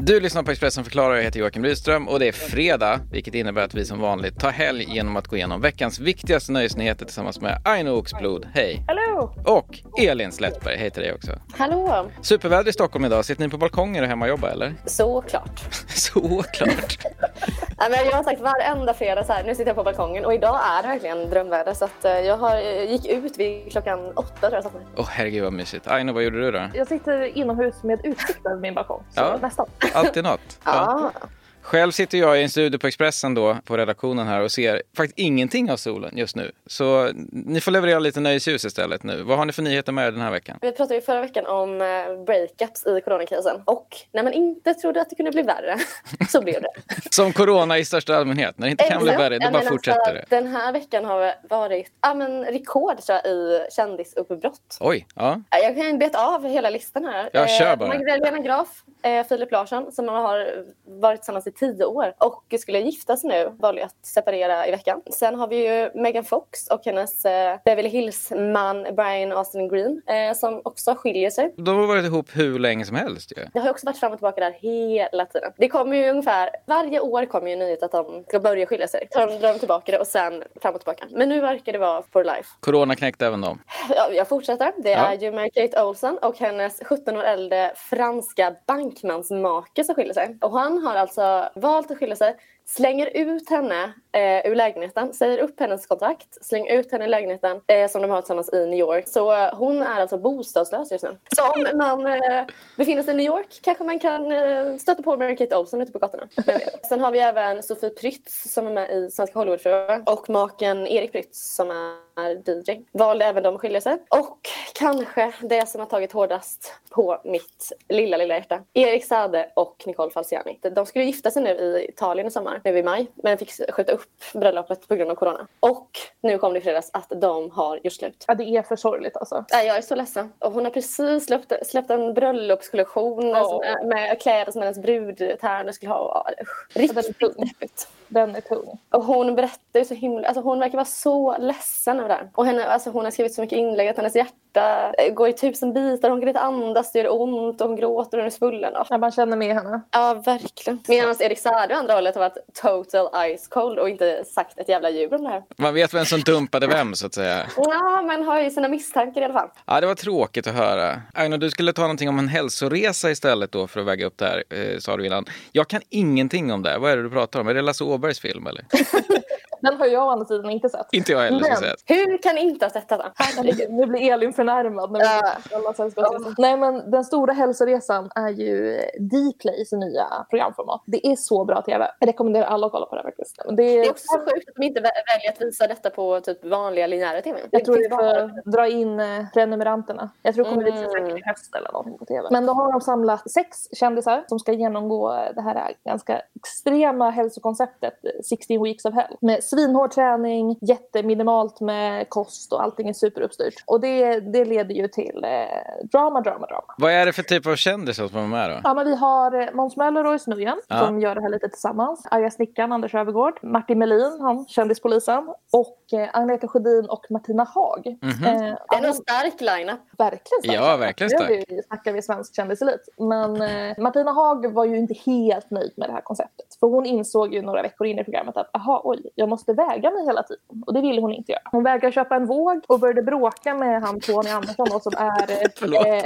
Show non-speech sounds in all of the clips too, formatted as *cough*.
Du lyssnar på Expressen förklarar, jag heter Joakim Rydström och det är fredag, vilket innebär att vi som vanligt tar helg genom att gå igenom veckans viktigaste nöjesnyheter tillsammans med Aino Oxblod, hej! Hallå! Och Elin Slättberg, hej till dig också. Hallå! Superväder i Stockholm idag, sitter ni på balkonger och hemma och jobbar eller? *laughs* Såklart. *laughs* Såklart! *laughs* Nej, men jag har sagt varenda fredag så här, nu sitter jag på balkongen och idag är det verkligen drömväder så att eh, jag har, eh, gick ut vid klockan åtta tror jag satte mig. Åh herregud vad mysigt. Aino, vad gjorde du då? Jag sitter inomhus med utsikt över min balkong. Så Ja. nästan. Alltid något. Ja. Själv sitter jag i en studio på Expressen då, på redaktionen här och ser faktiskt ingenting av solen just nu. Så ni får leverera lite nöjesljus istället nu. Vad har ni för nyheter med er den här veckan? Vi pratade ju förra veckan om eh, breakups i coronakrisen och när man inte trodde att det kunde bli värre *laughs* så blev det. *laughs* Som corona i största allmänhet. När det inte kan bli värre, då bara fortsätter det. Den här veckan har varit ja, men rekord tror jag, i kändisuppbrott. Oj, ja. Ja, Jag kan beta av hela listan här. Ja, kör bara. Magdalena Graf, eh, Filip Larsson som har varit tillsammans i tio år och skulle gifta sig nu valde att separera i veckan. Sen har vi ju Megan Fox och hennes eh, Beverly Hills-man Brian Austin Green eh, som också skiljer sig. De har varit ihop hur länge som helst ju. Det har också varit fram och tillbaka där hela tiden. Det kommer ju ungefär, varje år kommer ju en nyhet att de ska börja skilja sig. Så drar de tillbaka det och sen fram och tillbaka. Men nu verkar det vara for life. Corona knäckte även dem. Ja, jag fortsätter. Det Ja. är ju med Kate Olsen och hennes 17 år äldre franska bankmansmake som skiljer sig. Och han har alltså valt att skilja sig, slänger ut henne eh, ur lägenheten, säger upp hennes kontrakt, slänger ut henne i lägenheten eh, som de har tillsammans i New York. Så eh, hon är alltså bostadslös just nu. Så om man eh, befinner sig i New York kanske man kan eh, stöta på Mary Kate Olsen ute på gatorna. Sen har vi även Sofie Prytz som är med i Svenska Hollywoodfruar och maken Erik Prytz som är DJ. Valde även de att skilja sig. Och kanske det som har tagit hårdast på mitt lilla, lilla hjärta. Erik Sade och Nicole Falciani. De skulle gifta sig nu i Italien i sommar, nu i maj, men fick skjuta upp bröllopet på grund av corona. Och nu kom det i fredags att de har gjort slut. Ja, det är för sorgligt alltså. Nej, jag är så ledsen. Och hon har precis släppt, släppt en bröllopskollektion är- med kläder som hennes brudtärnor skulle ha. Ja, Riktigt deppigt. Den är tung. Och hon berättar ju så himla, alltså hon verkar vara så ledsen över det här. Och henne, alltså hon har skrivit så mycket inlägg att hennes hjärta går i tusen bitar. Hon kan inte andas, det gör ont och hon gråter och hon är svullen. Ja, man känner med henne. ja verkligen. Medan Erik Saade å andra hållet har varit total ice cold och inte sagt ett jävla ljud om det här. Man vet vem som dumpade vem så att säga. Ja, men har ju sina misstankar i alla fall. Ja, det var tråkigt att höra. Aino, du skulle ta någonting om en hälsoresa istället då för att väga upp det här, eh, sa du innan. Jag kan ingenting om det. Vad är det du pratar om? Är det Lasse Åbergs film eller? *laughs* Den har jag å andra sidan inte sett. Inte jag heller, Men- säga. Hur kan ni inte ha sett detta? Herregud. Nu blir Elin förnärmad. När alla sällskapsresor. Nej men den stora hälsoresan är ju Dplays nya programformat. Det är så bra tv. Jag rekommenderar alla att kolla på det faktiskt. Det Det är, är också så sjukt att de inte vä- väljer att visa detta på typ vanliga linjära tv. jag tror finns vi får dra in eh, prenumeranterna. Jag tror det kommer visas Mm. säkert i höst eller någonting på tv. Men då har de samlat sex kändisar som ska genomgå eh, det här ganska extrema hälsokonceptet eh, 16 weeks of hell. Med svinhård träning, jätteminimalt med kost och allting är superuppstyrt. Och det, det leder ju till eh, drama, drama, drama. Vad är det för typ av kändisar som är med då? Ja, men vi har eh, Måns Möller och Nguyen Ja. som gör det här lite tillsammans. Arga snickaren Anders Öfvergård, Martin Melin, han kändispolisen och eh, Agneta Sjödin och Martina Haag. Mhm. Eh, Det är en stark line-up. verkligen stark. Ja, verkligen Nu stark. vi- snackar vi svensk kändiselit. Men eh, Martina Haag var ju inte helt nöjd med det här konceptet. För hon insåg ju några veckor in i programmet att aha, oj, jag måste väga mig hela tiden. Och det ville hon inte göra. Hon vägrade köpa en våg och började bråka med han Tony Andersson då, som är *laughs* eh,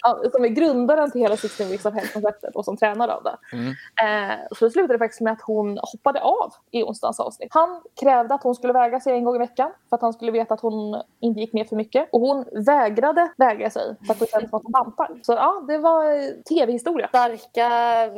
*laughs* som är grundaren till hela 16 Weeks of Hell-konceptet och som tränar av det. Mm. Eh, så det slutade faktiskt med att hon hoppade av i onsdagens avsnitt. Han krävde att hon skulle väga sig en gång i veckan för att han skulle veta att hon inte gick ner för mycket. Och hon vägrade väga sig för att hon kände som att hon bantar. Så ja, det var eh, tv-historia. Starka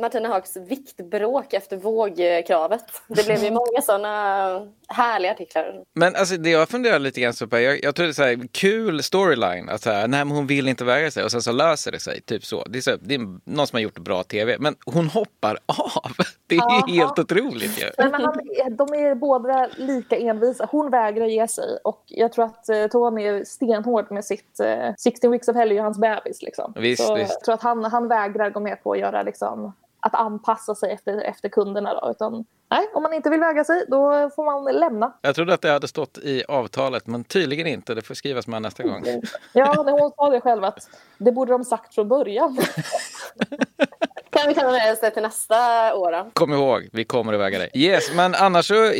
Martina Haags viktbråk efter vågkravet. Det blev ju många sådana härliga artiklar. Men alltså det jag funderar lite grann så på, jag, jag tror det är så här, kul storyline att så här, nej men hon vill inte väga sig och sen så löser det sig, typ så. Det är, så, det är någon som har gjort bra tv, men hon hoppar av. *laughs* Det är Aha. ju helt otroligt ju. Nej, men han, de är båda lika envisa. Hon vägrar ge sig och jag tror att eh, Tony är stenhård med sitt eh, 16 weeks of hell är ju hans bebis liksom. Visst, Så visst. jag tror att han, han vägrar gå med på att göra liksom att anpassa sig efter, efter kunderna då. Utan nej, om man inte vill väga sig då får man lämna. Jag trodde att det hade stått i avtalet, men tydligen inte. Det får skrivas med nästa gång. Ja, hon sa det själv att det borde de sagt från början. *laughs* kan *laughs* vi ta med oss till nästa år då. Kom ihåg, vi kommer att väga dig. Yes, men annars så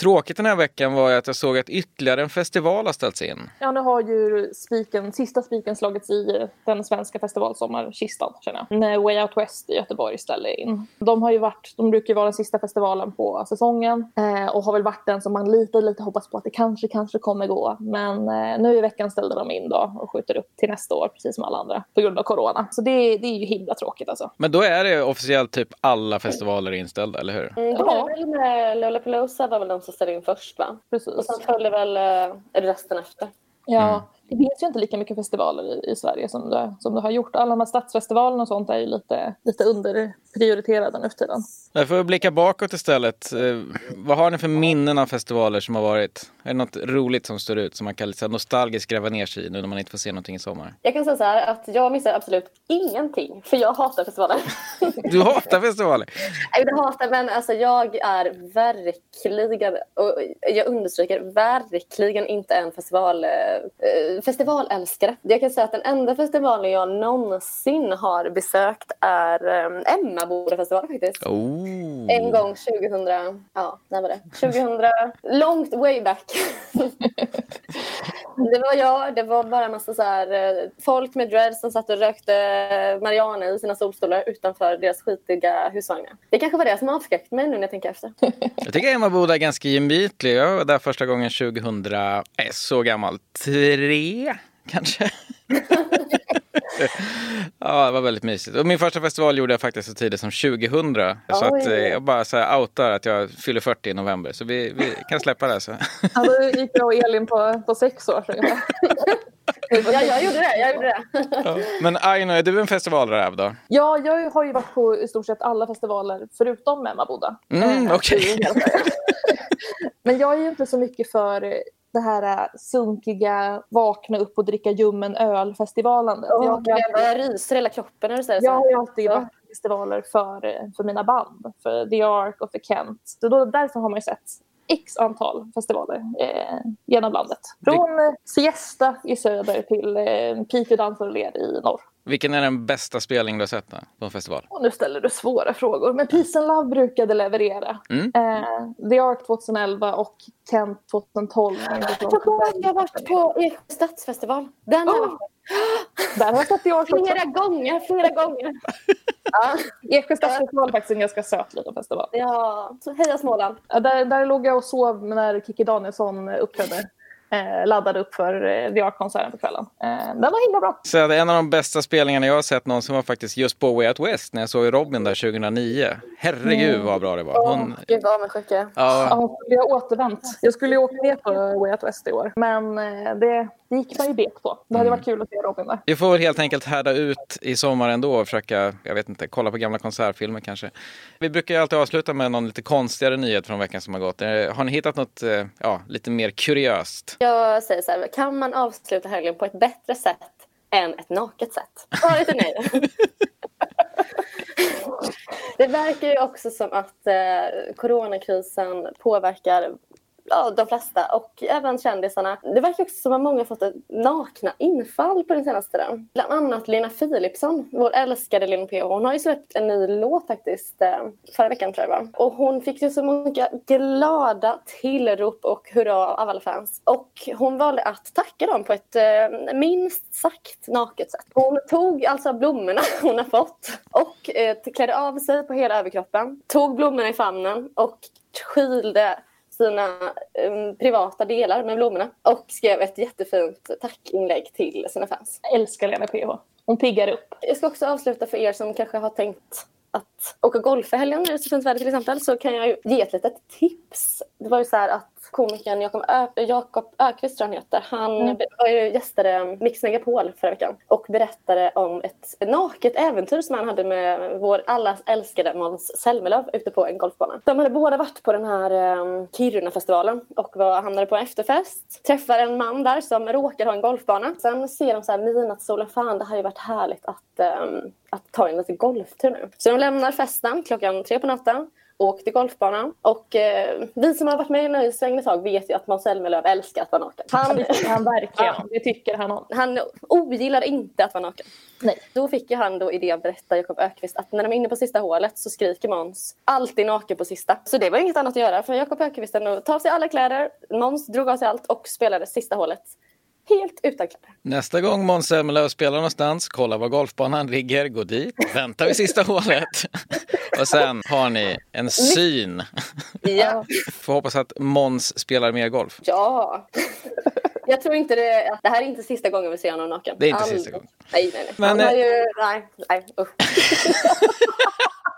tråkigt den här veckan var ju att jag såg att ytterligare en festival har ställts in. Ja, nu har ju spiken, sista spiken slagits i den svenska festivalsommarkistan känner jag. När Way Out West i Göteborg ställer in. De har ju varit, de brukar ju vara den sista festivalen på säsongen eh, och har väl varit den som man lite, lite hoppas på att det kanske, kanske kommer gå. Men eh, nu i veckan ställde de in då och skjuter upp till nästa år precis som alla andra på grund av corona. Så det, det är ju himla tråkigt alltså. Men då är det officiellt typ alla festivaler inställda, eller hur? Mm, det var väl med Lollapalooza var väl de som ställde in först va? Precis. Och sen följde väl eh, resten efter. Ja, Mm. Det finns ju inte lika mycket festivaler i, i Sverige som det, som det har gjort. Alla de här stadsfestivalerna och sånt är ju lite, lite underprioriterade nu för tiden. Jag får blicka bakåt istället. Eh, vad har ni för minnen av festivaler som har varit? Är det något roligt som står ut som man kan här nostalgiskt gräva ner sig i nu när man inte får se någonting i sommar? Jag kan säga så här att jag missar absolut ingenting för jag hatar festivaler. *laughs* Du hatar festivaler? Nej, jag hatar men alltså jag är verkligen, och jag understryker verkligen inte en festival, eh, festivalälskare. Jag kan säga att den enda festivalen jag någonsin har besökt är eh, Emmabodafestivalen faktiskt. Oh. En gång 2000, ja när var det? 2000, långt way back. *laughs* det var jag, det var bara en massa så här, eh, folk med dreads som satt och rökte marijuana i sina solstolar utanför deras skitiga husvagnar. Det kanske var det som avskräckte mig nu när jag tänker efter. *laughs* Jag tycker Emmaboda är ganska gemytlig. Jag var där första gången 2000, är så gammal, tre kanske. *laughs* *laughs* ja, det var väldigt mysigt. Och min första festival gjorde jag faktiskt så tidigt som 2000. Så att eh, jag bara så här outar att jag fyller 40 i november. Så vi, vi kan släppa det. Så. Ja, då gick jag och Elin på, på sex år. *laughs* Ja, jag gjorde det. Jag gjorde det. Ja. Men Aino, är du en festivalräv då? Ja, jag har ju varit på i stort sett alla festivaler förutom Emmaboda. Mm, Eh, Sverige. *laughs* Men jag är ju inte så mycket för det här sunkiga, vakna upp och dricka ljummen öl-festivalandet. Jag, jag, jag, jag ryser hela kroppen när du säger jag så. har ju alltid varit på festivaler för, för mina band. För The Ark och för Kent. Så då, därför har man ju sett x antal festivaler eh, genom landet. Från eh, Siesta i söder till eh, Piteå Dansar och Led i norr. Vilken är den bästa spelning du har sett på en festival? Och nu ställer du svåra frågor. Men Peace and Love brukade leverera. Mm. Eh, The Ark 2011 och Kent 2012. Jag har varit på Eksjö stadsfestival. Den har på Där har jag sett The Ark också. flera gånger, flera gånger. Ja, Eksjö stadsfestival är faktiskt en ganska söt liten festival. ja. Så heja Småland. Ja, Där, där låg jag och sov när Kikki Danielsson uppträdde. Eh, laddade upp för eh, The Ark-konserten på kvällen. Eh, den var himla bra. Så en av de bästa spelningarna jag har sett någonsin var faktiskt just på Way Out West när jag såg Robin där 2009. Herregud vad bra det var. Hon, Gud vad avundsjuk jag är. ja, Ja, hon skulle ha återvänt. Jag skulle ju åka ner på Way Out West i år. Men eh, det, det gick man ju bet på. Det hade varit kul att se Robin där. vi får väl helt enkelt härda ut i sommar ändå och försöka, jag vet inte, kolla på gamla konsertfilmer kanske. Vi brukar ju alltid avsluta med någon lite konstigare nyhet från veckan som har gått. Har ni hittat något, ja, lite mer kuriöst? Jag säger så här, kan man avsluta helgen på ett bättre sätt än ett naket sätt? Svaret är nej. *laughs* Det verkar ju också som att eh, coronakrisen påverkar ja, de flesta och även kändisarna. Det verkar också som att många fått ett nakna infall på den senaste tiden. Bland annat Lena Philipsson, vår älskade Lena Ph. Hon har ju släppt en ny låt faktiskt eh, förra veckan tror jag det var. Och hon fick ju så många glada tillrop och hurra av alla fans. Och hon valde att tacka dem på ett eh, minst sagt naket sätt. Hon tog alltså blommorna *laughs* hon har fått och eh, klädde av sig på hela överkroppen, tog blommorna i famnen och skilde sina eh, privata delar med blommorna och skrev ett jättefint tackinlägg till sina fans. Jag älskar Lena PH. Hon piggar upp. Jag ska också avsluta för er som kanske har tänkt att åka golf i så fint väder till exempel så kan jag ju ge ett litet tips. Det var ju så här att komikern Jakob, Ö- Jakob Ökvist tror han heter. Han Mm. var ju gästade Mix Megapol förra veckan och berättade om ett naket äventyr som han hade med vår allas älskade Måns Zelmerlöw ute på en golfbana. De hade båda varit på den här um, Kiruna-festivalen och var, hamnade på en efterfest. Träffar en man där som råkar ha en golfbana. Sen ser de så här midnattssolen, fan det hade ju varit härligt att, um, att ta en liten golftur nu. Så de lämnar festen klockan tre på natten åkt till golfbanan. Och eh, vi som har varit med i Nöjesvängen ett tag vet ju att Måns Zelmerlöw älskar att vara naken. Han, han verkligen ja. Det tycker han om. Han ogillar inte att vara naken. Nej. Då fick ju han då idén, berättar Jakob Ökvist, att när de är inne på sista hålet så skriker Måns alltid naken på sista. Så det var inget annat att göra för Jakob Ökvist att ta av sig alla kläder. Måns drog av sig allt och spelade sista hålet helt utan kläder. Nästa gång Måns Zelmerlöw spelar någonstans, kolla var golfbanan ligger, gå dit, vänta vid sista hålet *laughs* och sen har ni en syn. Ja. Får hoppas att Måns spelar mer golf. Ja. Jag tror inte det, det här är inte sista gången vi ser honom naken. Det är inte All... sista gången. Nej, nej, nej. Men, Han har ju, nej, nej, usch. *laughs*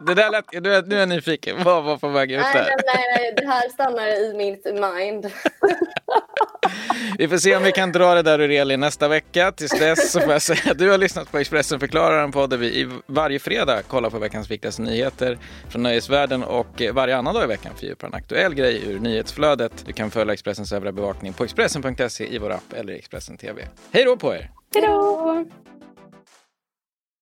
Det där lät, nu, är, nu är jag nyfiken. Vad var på väg ut där? Nej, nej, nej, det här stannar i mitt mind. *laughs* Vi får se om vi kan dra det där ur Elin nästa vecka. Tills dess så får jag säga att du har lyssnat på Expressen förklarar en podd där vi varje fredag kollar på veckans viktigaste nyheter från nöjesvärlden och eh, varje annan dag i veckan fördjupar en aktuell grej ur nyhetsflödet. Du kan följa Expressens övriga bevakning på Expressen.se i vår app eller i Expressen TV. Hej då på er! Hej då!